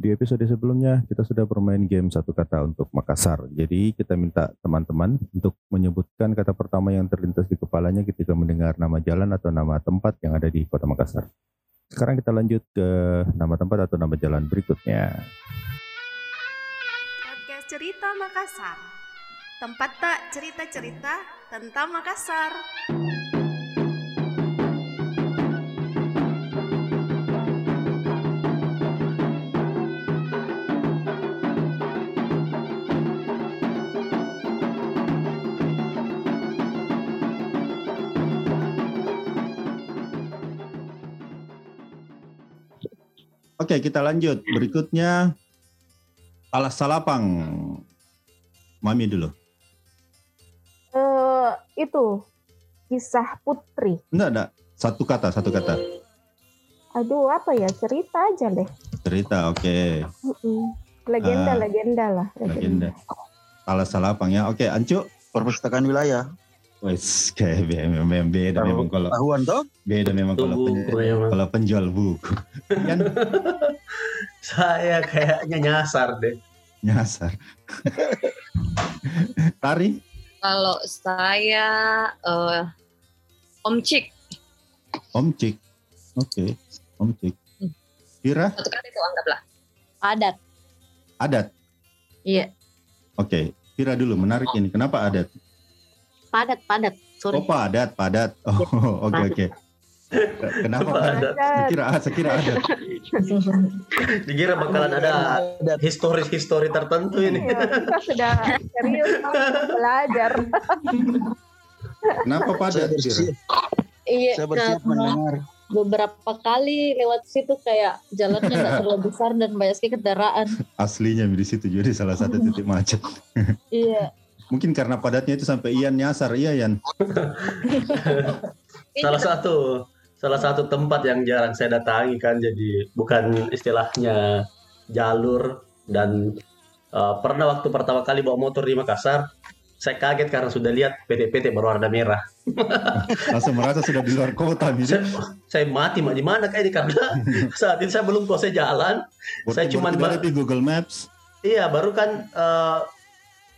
Di episode sebelumnya kita sudah bermain game satu kata untuk Makassar. Jadi kita minta teman-teman untuk menyebutkan kata pertama yang terlintas di kepalanya ketika mendengar nama jalan atau nama tempat yang ada di kota Makassar. Sekarang kita lanjut ke nama tempat atau nama jalan berikutnya. Podcast Cerita Makassar. Tempat tak cerita-cerita tentang Makassar. Oke, kita lanjut. Berikutnya Alas Salapang. Mami dulu. Eh itu kisah putri. Enggak, enggak. Satu kata, satu kata. Aduh apa ya cerita aja deh. Cerita, oke. Mm-mm. Legenda Ah, legenda lah. Legenda. Alas Salapang ya. Oke, Ancu. perpustakaan wilayah. Wes, kayak beda, memang beda memang kalau Tahuan toh? beda memang kalau Tubuh pen- memang. kalau penjual buku. Kan Saya kayaknya nyasar deh. nyasar. Tari, Kalau saya eh Om Cik, Om Cik. Oke, Om Cik. Kira satu kali itu anggaplah. Padat. adat. Iya, Oke, Kira dulu menarik ini. Kenapa adat? Padat, padat. Oh, Sorry. padat, padat. Oh, oke oke. Kenapa padat? Sekira, sekira adat. Dikira bakalan ada historis-histori tertentu ini. Iya, kita sudah serius belajar. Kenapa padat? Iya, saya bersiap mendengar. beberapa kali lewat situ kayak jalannya nggak terlalu besar dan banyak sekali kendaraan. Aslinya di situ jadi salah satu titik macet. Iya. Mungkin karena padatnya itu sampai Ian nyasar, iya Ian. Salah satu salah satu tempat yang jarang saya datangi kan jadi bukan istilahnya jalur dan eh, pernah waktu pertama kali bawa motor di Makassar saya kaget karena sudah lihat PT-PT berwarna merah. Langsung merasa sudah di luar kota nih. Saya, saya mati mak di mana kayak ini karena saat itu saya belum kuasai jalan. Saya cuman lihat di Google Maps. Iya, baru kan eh,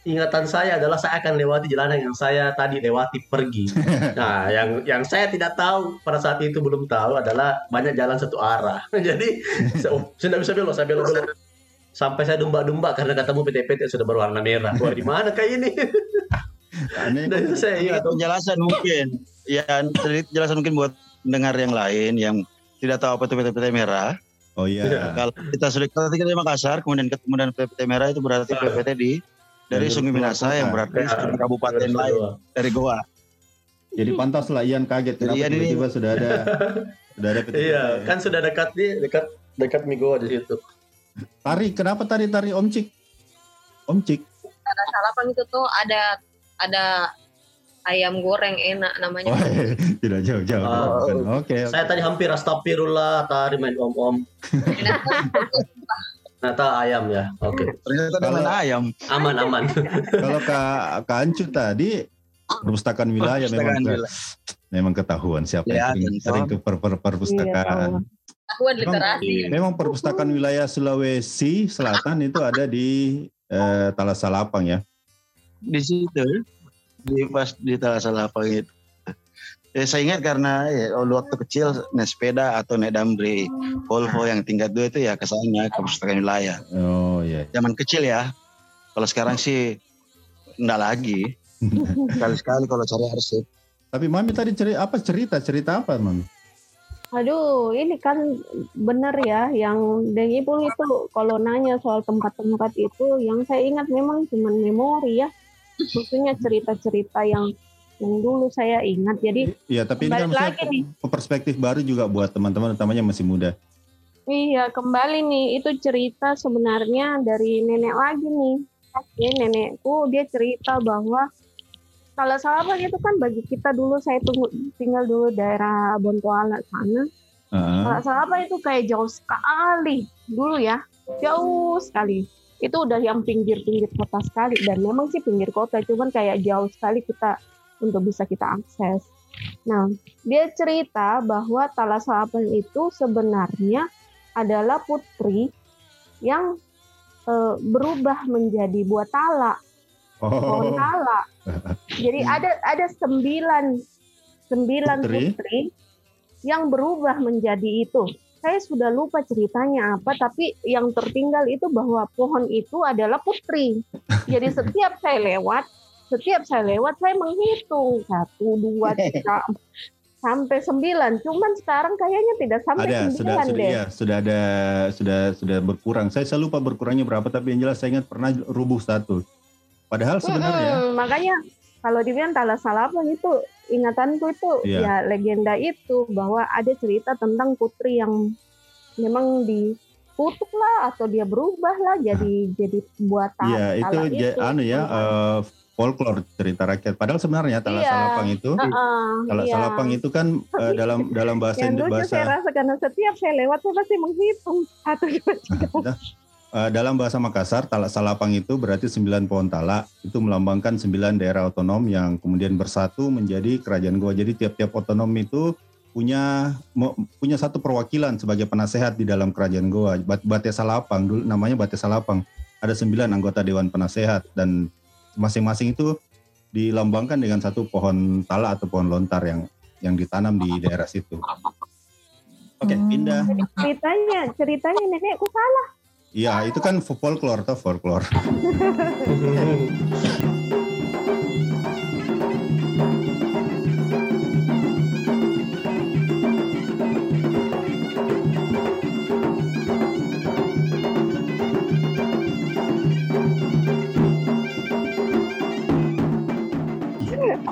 ingatan saya adalah saya akan lewati jalanan yang saya tadi lewati pergi. Nah, yang yang saya tidak tahu pada saat itu belum tahu adalah banyak jalan satu arah. Jadi saya, oh, saya tidak bisa belok, saya belok belok. Sampai saya dumba-dumba karena ketemu PT-PT yang sudah berwarna merah. Wah, di mana kayak ini? Aneh. Dan itu saya ingat. Penjelasan mungkin, ya sedikit penjelasan mungkin buat pendengar yang lain yang tidak tahu apa itu PT-PT merah. Oh iya. Kalau kita sudah kalau kita di Makassar, kemudian kemudian PT merah itu berarti PPT di dari Sungai Minasa yang berarti Ya. dari kabupaten lain dari Goa. Jadi pantas lah Ian kaget kenapa Ian ini- tiba-tiba sudah ada sudah ada. Iya, kan sudah dekat di dekat dekat Migoa di situ. Tari, kenapa tari tari Om Cik? Om Cik. Ada salapang itu tuh ada ada ayam goreng enak namanya. Oh, tidak jauh-jauh. Oh. Bukan. Oke. oke. Saya tadi hampir astagfirullah tari main om-om. Ternyata ayam ya. Oke. Ternyata Kalau- dengan ayam. Aman aman. Kalau Kak Kak Ancu tadi perpustakaan wilayah memang Perpustakaan ke- wilayah. memang ketahuan siapa Ya, yang sering, sering ke per, per- perpustakaan. Akuan literasi. Memang perpustakaan wilayah Sulawesi Selatan itu ada di eh, Talasalapang ya. di situ di pas di Talasalapang itu. Ya, saya ingat karena ya, waktu kecil naik sepeda atau naik damri Volvo yang tingkat dua itu ya ke sana ke perpustakaan wilayah. Oh iya. Zaman kecil ya. Kalau sekarang sih enggak lagi. Sekali-sekali kalau cari arsip. Tapi Mami tadi cerita apa cerita cerita apa Mami? Aduh, ini kan benar ya yang Deng Ipul itu kalau nanya soal tempat-tempat itu yang saya ingat memang cuma memori ya. Maksudnya cerita-cerita yang yang dulu saya ingat. Jadi Iya tapi ini kan lagi nih. perspektif baru juga buat teman-teman utamanya masih muda. Iya, kembali nih itu cerita sebenarnya dari nenek lagi nih. Ya, nenekku dia cerita bahwa kalau sahabat itu kan bagi kita dulu saya tunggu, tinggal dulu daerah Bontoala sana. Heeh. Kalau sahabat itu kayak jauh sekali dulu ya, jauh sekali. Itu udah yang pinggir-pinggir kota sekali dan memang sih pinggir kota, cuman kayak jauh sekali kita untuk bisa kita akses. Nah, dia cerita bahwa Talasapan itu sebenarnya adalah putri yang eh, berubah menjadi buah tala, pohon Oh, tala. Jadi ada ada sembilan sembilan Putri. putri. yang berubah menjadi itu. Saya sudah lupa ceritanya apa, tapi yang tertinggal itu bahwa pohon itu adalah putri. Jadi setiap saya lewat, setiap saya lewat saya menghitung satu, dua, tiga, sampai sembilan. Cuman sekarang kayaknya tidak sampai ada sudah sembilan sudah deh. iya, sudah ada sudah sudah berkurang. Saya saya lupa berkurangnya berapa tapi yang jelas saya ingat pernah rubuh satu. Padahal sebenarnya Mm-mm, makanya kalau dibilang Tala Salapang itu ingatanku itu Iya. ya legenda itu bahwa ada cerita tentang putri yang memang dikutuk lah atau dia berubah lah jadi jadi buat tala, Iya, itu, ja- anu ya eh, folklore cerita rakyat. Padahal sebenarnya Tala Iya. Salapang itu, Heeh, Tala iya. Salapang itu kan eh, dalam dalam bahasa yang bahasa saya rasa karena setiap saya lewat saya pasti menghitung satu dua tiga. eh, dalam bahasa Makassar, Tala Salapang itu berarti sembilan pohon tala itu melambangkan sembilan daerah otonom yang kemudian bersatu menjadi kerajaan Goa. Jadi tiap-tiap otonom itu punya punya satu perwakilan sebagai penasehat di dalam kerajaan Goa. Bat- Bate Salapang dulu namanya Bate Salapang. Ada sembilan anggota dewan penasehat dan masing-masing itu dilambangkan dengan satu pohon tala atau pohon lontar yang yang ditanam di daerah situ. Oke, Hmm. pindah. ceritanya ceritanya nenekku salah Iya, itu kan folklore atau folklore.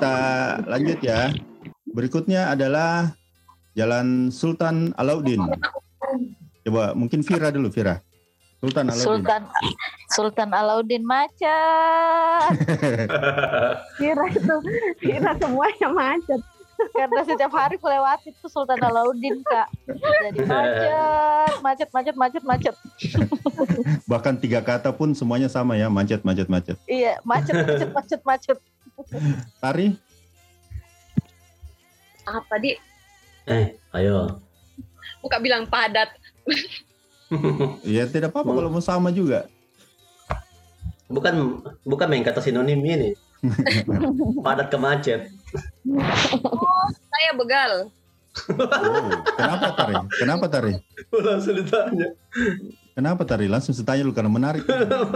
Kita lanjut ya. Berikutnya adalah Jalan Sultan Alauddin. Coba mungkin Vira dulu, Vira. Sultan Alauddin. Sultan Sultan Alauddin macet kira itu kira semuanya macet karena setiap hari melewati itu Sultan Alauddin kak jadi macet macet macet macet macet Bahkan tiga kata pun semuanya sama ya, macet, macet, macet. iya macet macet macet macet Tari, Apa di? Eh, ayo. Buka bilang padat. ya tidak apa-apa kalau mau sama juga. bukan bukan main kata sinonim ini. Padat ke macet. Saya begal. Oh, kenapa Tari? Kenapa Tari? Langsung ditanya. Kenapa Tari? Langsung saya tanya lu karena menarik.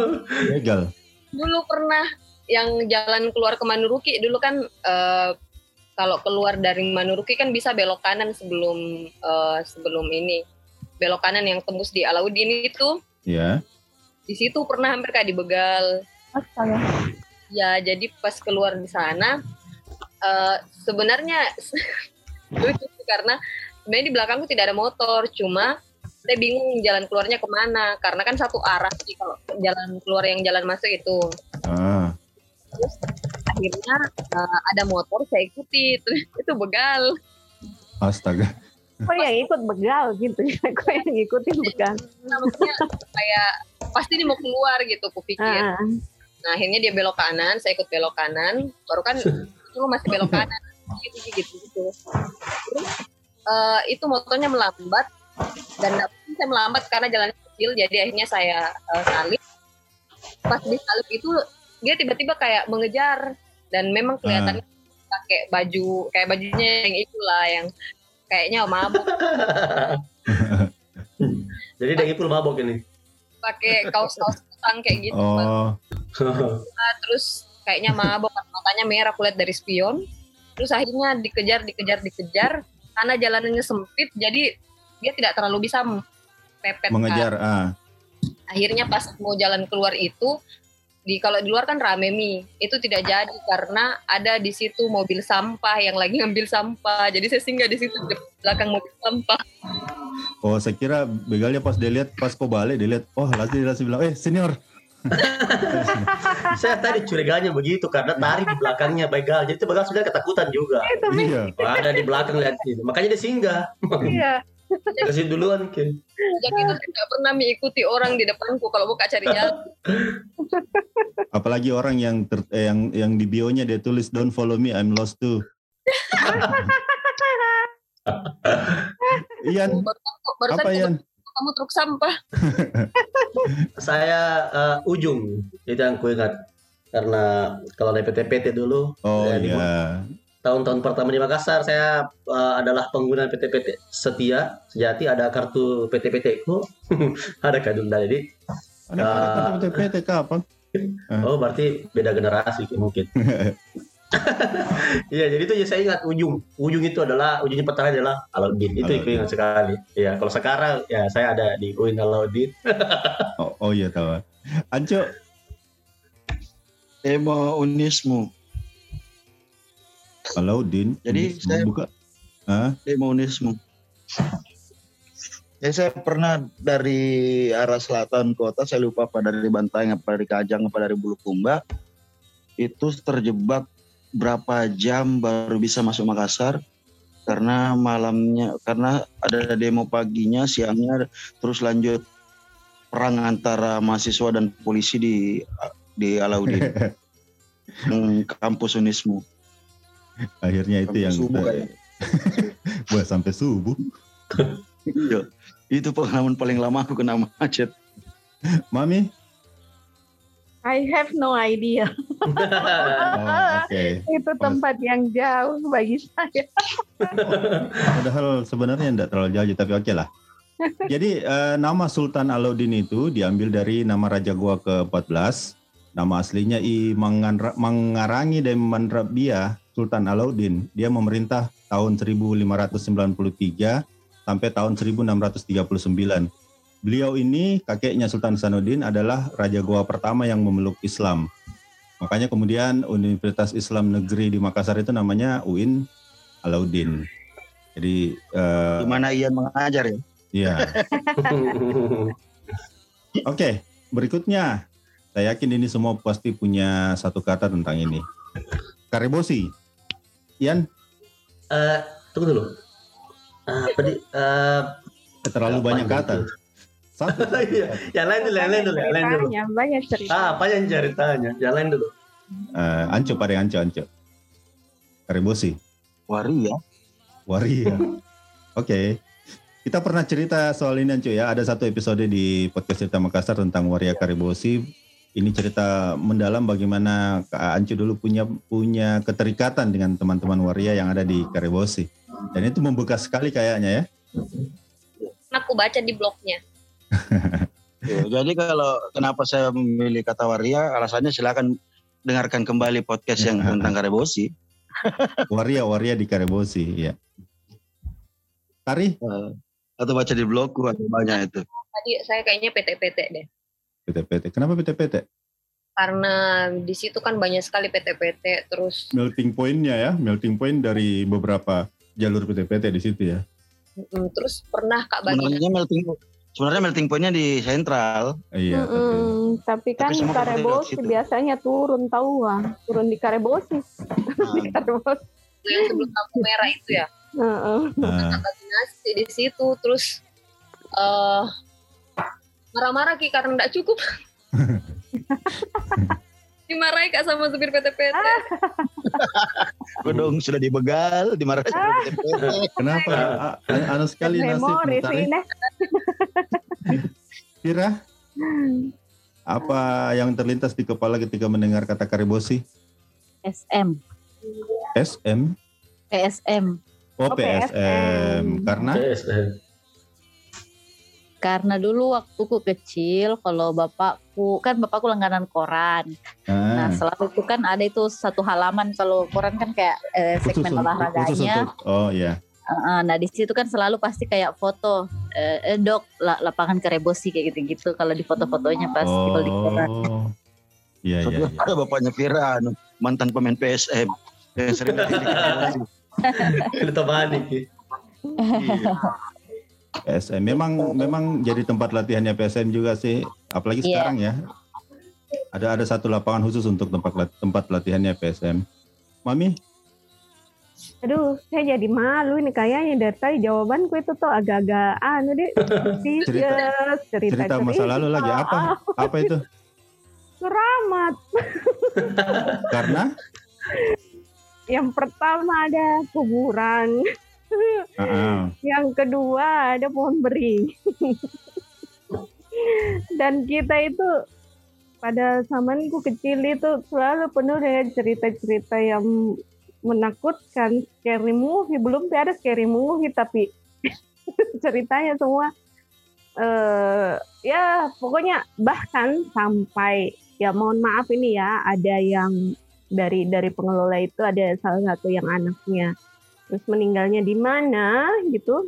Legal. Dulu pernah yang jalan keluar ke Manuruki dulu kan eh, kalau keluar dari Manuruki kan bisa belok kanan sebelum eh, sebelum ini. Belok kanan yang tembus di Alauddin itu Ya. di situ pernah hampir kayak dibegal. astaga Ya, jadi pas keluar di sana eh sebenarnya lucu sih karena sebenarnya di belakangku tidak ada motor, cuma saya bingung jalan keluarnya ke mana karena kan satu arah sih kalau jalan keluar yang jalan masuk itu. Ah. Akhirnya eh, ada motor saya ikuti, terus itu begal. Astaga. kok yang ikut begal gitu ya kok yang ngikutin begal Nah, maksudnya kayak pasti dia mau keluar gitu, kupikir. Ah, Nah, akhirnya dia belok kanan, saya ikut belok kanan, baru kan itu masih belok kanan, gitu gitu gitu. Terus eh, itu motornya melambat dan saya melambat karena jalannya kecil, jadi akhirnya saya eh, salip. Pas di salip itu dia tiba-tiba kayak mengejar dan memang kelihatannya pakai baju kayak bajunya yang itulah yang kayaknya mabuk Jadi dia ngipul mabok ini. pakai kaos-kaos kutang kayak gitu. Oh. Nah, terus kayaknya mabok matanya merah kulihat dari spion terus akhirnya dikejar dikejar dikejar karena jalanannya sempit jadi dia tidak terlalu bisa pepet Mengejar. Ah. akhirnya pas mau jalan keluar itu di kalau di luar kan rame mi itu tidak jadi karena ada di situ mobil sampah yang lagi ngambil sampah jadi saya singgah di situ di belakang mobil sampah Oh, saya kira begalnya pas dia lihat pas kau balik dia lihat, oh dia langsung bilang, eh senior. Saya tadi curiganya begitu karena tari di belakangnya begal. Jadi itu begal sebenarnya ketakutan juga. iya. Wah, ada di belakang lihat ini. Makanya dia singgah. iya Kasih duluan mungkin. sejak itu saya tidak pernah mengikuti orang di depanku kalau buka cari jalan Apalagi orang yang ter- eh, yang yang di bionya dia tulis don't follow me, I'm lost too. Ian, barusan, barusan apa Ian? kamu truk sampah. Saya eh, ujung itu yang ku ingat karena kalau dari PT-PT dulu Oh Ya, di- iya. tahun-tahun pertama di Makassar saya eh, adalah pengguna PT-PT setia sejati ada kartu PT-PT ku ada kan dulu jadi Ada Ah. kata PT kapan? oh berarti beda generasi mungkin Iya, jadi itu ya saya ingat ujung. Ujung itu adalah ujungnya pertama adalah Alauddin. Itu ku ingat sekali. Iya, kalau sekarang ya saya ada di UIN Alauddin. Oh, oh iya tahu. Anco, Emo Unismu. Alauddin. Jadi Unismu, saya- buka. Hah? Demonisme. Ya saya pernah dari arah selatan kota, saya lupa apa dari Bantaeng, apa dari Kajang, apa dari Bulukumba, itu terjebak berapa jam baru bisa masuk Makassar karena malamnya karena ada demo paginya, siangnya terus lanjut perang antara mahasiswa dan polisi di di Alauddin, Hmm, kampus Unismu. Akhirnya itu Sampai yang subuh kita-. Wah, sampai subuh. Iya. Itu pengalaman paling lama aku kena macet. Mami? I have no idea. Oh, oke. Itu tempat yang jauh bagi saya. Padahal sebenarnya tidak terlalu jauh, tapi oke lah. Jadi eh, nama Sultan Alauddin itu diambil dari nama Raja Goa ke-14. Nama aslinya I Mangarangi dan Mandrabia Sultan Alauddin. Dia memerintah tahun 1593 sampai tahun 1639. Beliau ini kakeknya Sultan Sanuddin adalah Raja Goa pertama yang memeluk Islam. Makanya kemudian Universitas Islam Negeri di Makassar itu namanya UIN Alauddin. Jadi eh, Di mana Ian mengajar ya? Iya. Oke, berikutnya. Saya yakin ini semua pasti punya satu kata tentang ini. Karebosi. Ian, Eh, tunggu dulu. Di eh terlalu Apa banyak itu? Satu. Iya, yang lain dulu, yang lain dulu, yang lain dulu. Banyak cerita. Ah, apa yang ceritanya? Yang lain dulu. Eh, anco pada anco anco. Karebosi. Waria. Waria. Oke. Kita pernah cerita soal ini Anco ya. Ada satu episode di podcast cerita Makassar tentang Waria Karebosi. Ini cerita mendalam bagaimana Kak Anco dulu punya punya keterikatan dengan teman-teman Waria yang ada di Karebosi. Dan itu membekas sekali kayaknya ya. Aku baca di blognya. Ya, jadi kalau kenapa saya memilih kata waria, alasannya silakan dengarkan kembali podcast yang tentang Karebosi. Waria Waria di Karebosi ya. Tari Eh, atau baca di blogku ada banyak itu. Tadi saya kayaknya PT-PT deh. PT-PT. Kenapa PT-PT? Karena di situ kan banyak sekali PT-PT terus Melting point-nya ya, melting point dari beberapa jalur PT-PT di situ ya. mm, terus pernah Kak bagi Sebenarnya melting sebenarnya melting pointnya di sentral. Iya, tapi Mm-mm, tapi kan Tapi semua kembali Karebosi lewat situ. biasanya turun tahu ah. turun di Karebosi. di Nah, Karebosi. yang sebelum lampu merah itu ya. Heeh. ah, bagi nasi di situ terus eh marah-marah Ki karena nggak cukup. Dimarahi Kak sama supir PT-PT. gue dong sudah dibegal, dimarahin sama TPT. kenapa? Anu sekali nasib Memori sih. Kira apa yang terlintas di kepala ketika mendengar kata Karebosi? SM, SM? PSM. Oh, Oh, PSM. PSM. Karena eh. Karena dulu waktu ku kecil, kalau bapakku kan bapakku langganan koran. Nah, ah, selalu itu kan ada itu satu halaman kalau koran kan kayak eh, segmen khusus olahraganya. untuk oh ya. Heeh, nah di situ kan selalu pasti kayak foto eh, eh, dok la- lapangan Karebosi kayak gitu-gitu kalau di foto-fotonya pas kalau di koran. Oh. Iya, iya, iya. Ada bapaknya Vira, anu, mantan pemain PSM yang sering di Karebosi. Kita balik. ya. Iya. PSM memang memang jadi tempat latihannya PSM juga sih, apalagi Iya. sekarang ya. Ada ada satu lapangan khusus untuk tempat tempat latihannya PSM. Mami, Aduh, saya jadi malu ini kayaknya dari tadi jawabanku itu tuh agak-agak anu deh. Serius, cerita, cerita masa lalu lagi apa? Apa itu? Keramat. Karena Yang pertama ada kuburan. Ah, Yang kedua ada pohon beringin. Dan kita itu pada zamanku kecil itu selalu penuh dengan cerita-cerita yang menakutkan, scary movie. Belum ada scary movie tapi ceritanya semua eh ya pokoknya bahkan sampai ya mohon maaf ini ya ada yang dari dari pengelola itu ada salah satu yang anaknya terus meninggalnya di mana gitu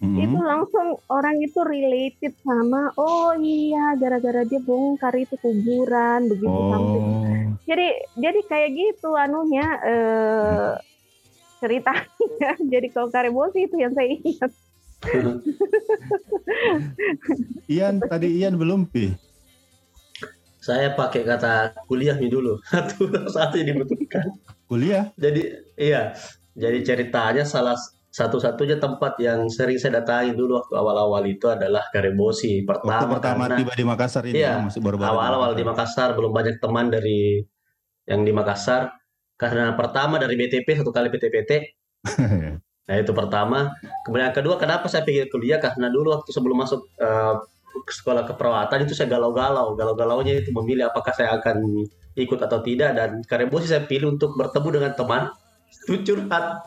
mm-mm. itu langsung orang itu related sama oh iya gara-gara dia bongkar itu kuburan begitu sampai Oh, jadi jadi kayak gitu anunya eh ceritanya jadi kalau karebosi itu yang saya ingat Ian tadi Ian belum pi. Saya pakai kata kuliah nih dulu. Satu satu yang dibutuhkan. Kuliah. Jadi iya, jadi ceritanya salah satu-satunya tempat yang sering saya datangi dulu waktu awal-awal itu adalah Karebosi. Waktu Pertama, pertama karena tiba di Makassar ini Iya, ya, masih baru-baru. awal-awal di Makassar belum banyak teman dari yang di Makassar. Karena pertama dari BTP satu kali PTPT. Nah itu pertama. Kemudian yang kedua kenapa saya pikir kuliah karena dulu waktu sebelum masuk ke sekolah keperawatan itu saya galau-galau. Galau-galaunya itu memilih apakah saya akan ikut atau tidak dan Karebosi saya pilih untuk bertemu dengan teman curhat.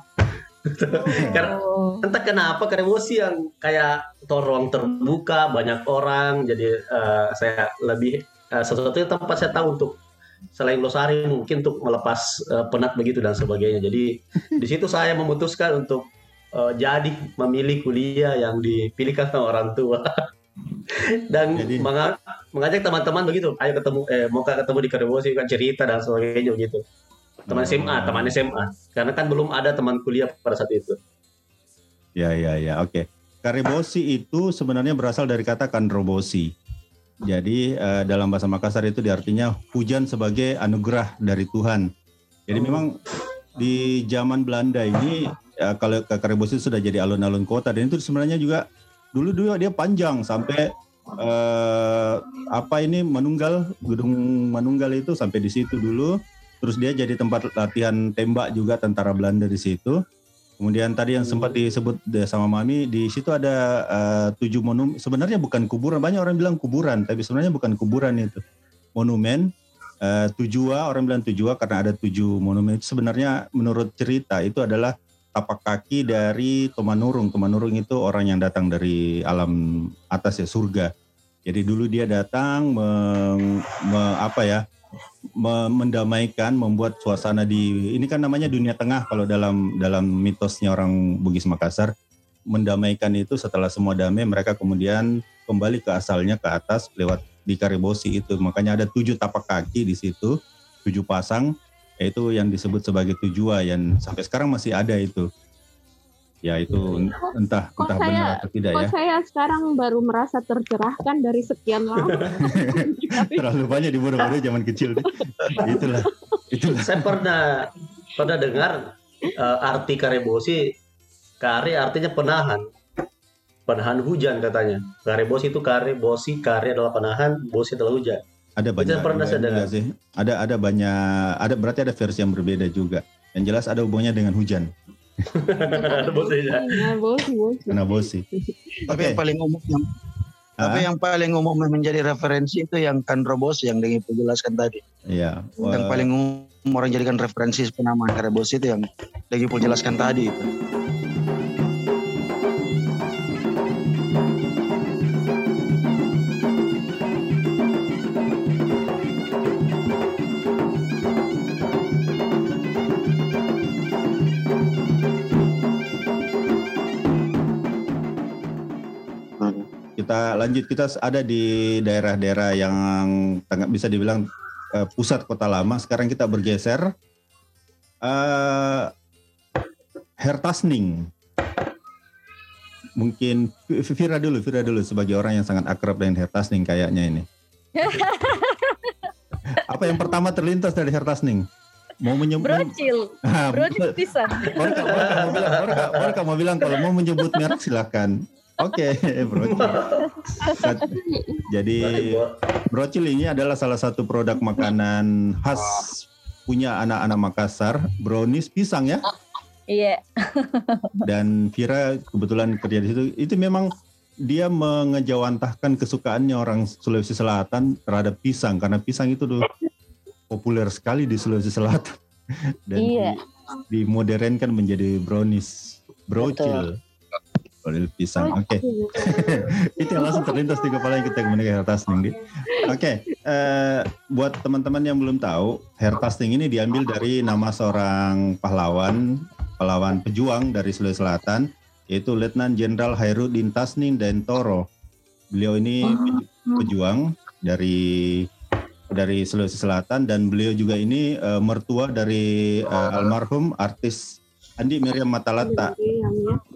Karena Oh. entah kenapa Karebosi yang kayak toh ruang terbuka banyak orang jadi eh, saya lebih eh, satu-satunya tempat saya tahu untuk selain Losari mungkin untuk melepas eh, penat begitu dan sebagainya. Jadi di situ saya memutuskan untuk eh, jadi memilih kuliah yang dipilihkan sama orang tua. Dan Jadi- menga- mengajak teman-teman begitu. Ayo ketemu eh mau ketemu di Karebosi kan cerita dan sebagainya begitu teman Oh. SMA teman SMA karena kan belum ada teman kuliah pada saat itu Ya ya ya oke. Karebosi itu sebenarnya berasal dari kata kandrobosi. Jadi eh, dalam bahasa Makassar itu diartinya hujan sebagai anugerah dari Tuhan. Jadi Oh. memang di zaman Belanda ini eh, kalau ke Karebosi sudah jadi alun-alun kota dan itu sebenarnya juga dulu dulu dia panjang sampai eh, apa ini Manunggal gedung Manunggal itu sampai di situ dulu. Terus dia jadi tempat latihan tembak juga tentara Belanda di situ. Kemudian tadi yang sempat disebut de- sama Mami di situ ada eh, tujuh monumen. Sebenarnya bukan kuburan. Banyak orang bilang kuburan, tapi sebenarnya bukan kuburan itu. Monumen eh, tujua orang bilang tujua karena ada tujuh monumen. Itu sebenarnya menurut cerita itu adalah tapak kaki dari Tomanurung. Tomanurung itu orang yang datang dari alam atas ya surga. Jadi dulu dia datang meng- me- apa ya mendamaikan, membuat suasana di ini kan namanya dunia tengah kalau dalam dalam mitosnya orang Bugis Makassar. Mendamaikan itu setelah semua damai mereka kemudian kembali ke asalnya ke atas lewat di Karibosi itu. Makanya ada tujuh tapak kaki di situ tujuh pasang yaitu yang disebut sebagai tujua yang sampai sekarang masih ada itu ya itu entah kok entah saya- benar atau tidak Kok ya. saya sekarang baru merasa tercerahkan dari sekian lama. terlalu banyak di bodoh-bodoh zaman kecil itulah itulah. Saya pernah pernah dengar eh, arti karebosi kare artinya penahan. Penahan hujan katanya. Karebosi itu kare bosi kare adalah penahan bosi adalah hujan. Ada banyak pernah saya dengar. sih. Ada ada banyak ada berarti ada versi yang berbeda juga. Yang jelas ada hubungannya dengan hujan Ya, bos, bos. karena bosi Tapi Oke. yang paling umum yang tapi Ah, yang paling umum yang menjadi referensi itu yang Kandrobos yang Dengi jelaskan tadi. iya yang Wah, paling umum orang jadikan referensi penamaan Kandrobos itu yang Dengi jelaskan tadi itu. Kita ada di daerah-daerah yang bisa dibilang eh, pusat kota lama. Sekarang kita bergeser eh Hertasning mungkin Vira dulu Vira dulu sebagai orang yang sangat akrab dengan Hertasning kayaknya ini. Apa yang pertama terlintas dari Hertasning mau menyebut Brocil, Ah, brocil bilang, Orka, Orka mau bilang kalau mau menyebut merek silakan. Oke, brocil. Jadi brocil ini adalah salah satu produk makanan khas punya anak-anak Makassar, brownies pisang ya. Iya. dan Vira kebetulan kerja di situ. Itu memang dia mengejawantahkan kesukaannya orang Sulawesi Selatan terhadap pisang karena pisang itu tuh populer sekali di Sulawesi Selatan dan Iya. di, dimodernkan menjadi brownies, brocil. Brownies pisang. Oke. itu yang langsung terlintas di kepala yang kita mendengar Hertasning. Di. Oke, eh, buat teman-teman yang belum tahu, Hertasning ini diambil dari nama seorang pahlawan, pahlawan pejuang dari Sulawesi Selatan, yaitu Letnan Jenderal Hairudin Tasning dan Toro. Beliau ini peju- pejuang dari dari Sulawesi Selatan dan beliau juga ini eh, mertua dari eh, almarhum artis Andi Miriam Matalata.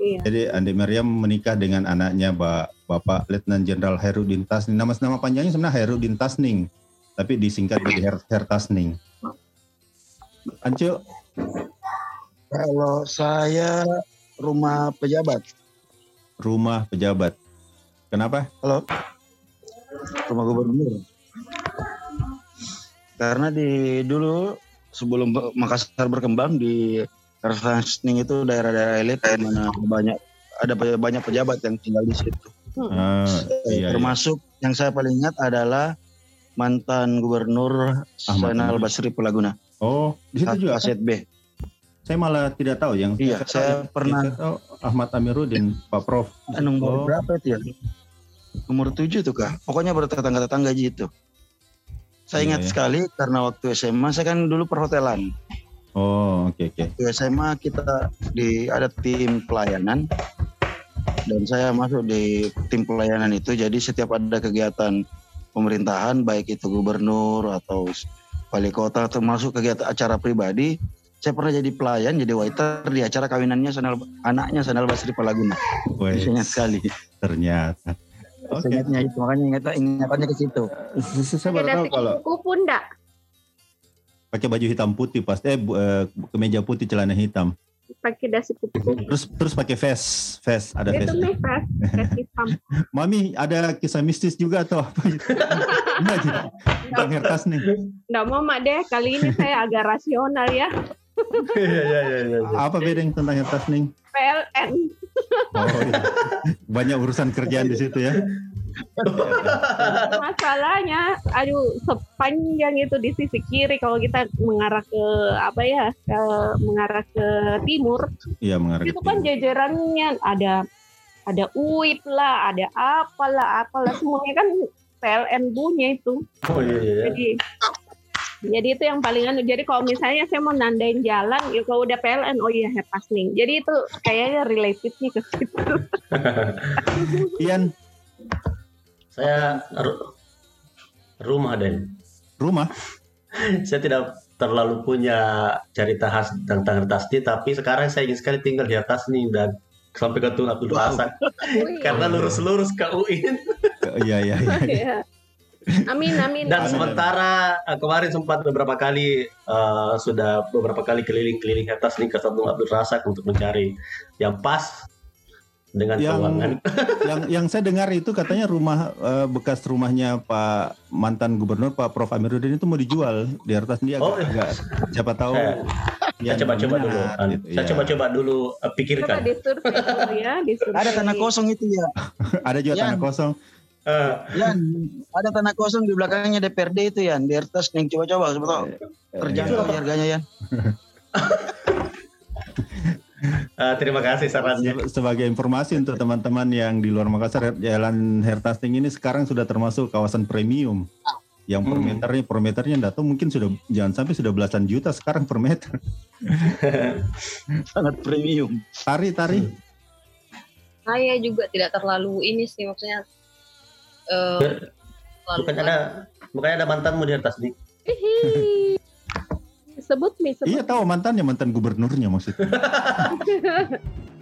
Iya. Jadi Andi Meriam menikah dengan anaknya Ba- Bapak Letnan Jenderal Herudin Tasning. Nama nama panjangnya sebenarnya Herudin Tasning, tapi disingkat jadi Her, Hertasning. Ancu, Kalau saya rumah pejabat, rumah pejabat. Kenapa? rumah gubernur. Karena di dulu sebelum Be- Makassar berkembang di Rasning itu daerah-daerah elit di mana banyak ada banyak pejabat yang tinggal di situ. Ah, iya, iya. Termasuk yang saya paling ingat adalah mantan gubernur Ahmad. Basri Pelaguna, Oh, di situ juga. Aset B. Saya malah tidak tahu yang Iya, saya yang pernah- saya tahu Ahmad Amiruddin, Pak Prof. Eh, nomor Oh. berapa itu ya? Nomor tujuh tuh kah? Pokoknya bertetangga-tetangga gitu. Saya Iya, ingat iya. sekali karena waktu SMA saya kan dulu perhotelan. Oh, oke oke. Waktu SMA kita di ada tim pelayanan dan saya masuk di tim pelayanan itu. Jadi setiap ada kegiatan pemerintahan baik itu gubernur atau wali kota termasuk kegiatan acara pribadi, saya pernah jadi pelayan jadi waiter di acara kawinannya Sanal, anaknya Sanal Basri Palaguna. Ingat sekali. ternyata. Oke. Saya ingatnya itu makanya ingat ingatannya ke situ. Saya baru Ada tahu kalau kupu enggak? Pakai baju hitam putih pasti eh, eh, kemeja putih celana hitam. Pakai dasi kupu-kupu. Terus terus pakai vest, vest ada Itu vest. nih, Fes. Fes hitam. Mami ada kisah mistis juga atau apa gitu? Enggak gitu. Bang Hertas nih. Nggak mau, Mak, deh. Kali ini saya agak rasional ya. Iya iya iya iya. Apa beda yang tentang Hertas nih? PLN. Oh, iya. Banyak urusan kerjaan di situ ya. Masalahnya, aduh, sepanjang itu di sisi kiri kalau kita mengarah ke apa ya, ke, mengarah ke timur, Iya mengarah ke itu kan timur. jajarannya ada ada UIP lah, ada apalah, apalah semuanya kan PLN punya itu. Oh iya iya. Jadi jadi itu yang paling anu. Jadi kalau misalnya saya mau nandain jalan, ya kalau udah PLN, oh iya Hertasning. Jadi itu kayaknya relatednya ke situ. Ian, Saya ru- rumah Den. rumah. Saya tidak terlalu punya cerita khas tentang Hertasni, tapi sekarang saya ingin sekali tinggal di Hertasni dan sampai ke Tun Abdul karena lurus-lurus ke UIN. Iya iya iya. Iya. Amin amin. Dan Amin. sementara eh, kemarin sempat beberapa kali eh, sudah beberapa kali keliling-keliling Hertasni ke Tun Abdul Razak untuk mencari yang pas dengan Yang- keuangan. yang yang saya dengar itu katanya rumah eh, bekas rumahnya Pak mantan gubernur Pak Prof Amiruddin itu mau dijual di Hertas dia Oh, agak, agak- siapa tahu Saya- Ian Saya coba-coba dulu. gitu. Saya Iya. coba-coba dulu Coba pikirkan. dulu ya. Ada tanah kosong itu ya. Ada juga tanah kosong. Eh, Yan, ada tanah kosong di belakangnya DPRD itu Yan. Di atas yang coba-coba siapa tahu. Eh, Terjangkau iya. harganya Yan. Eh, terima kasih sarannya. Se- Sebagai informasi untuk teman-teman yang di luar Makassar, Jalan Hertasting ini sekarang sudah termasuk kawasan premium. Yang per Hmm. meternya, per meternya enggak tahu mungkin sudah jangan sampai sudah belasan juta sekarang per meter. Sangat premium. Tari, tari. Saya juga tidak terlalu ini sih maksudnya. eh terlalu Bukannya ada bukannya ada mantanmu di Hertasni? Sebut nih, sebut. Iya tahu mantannya mantan gubernurnya maksudnya.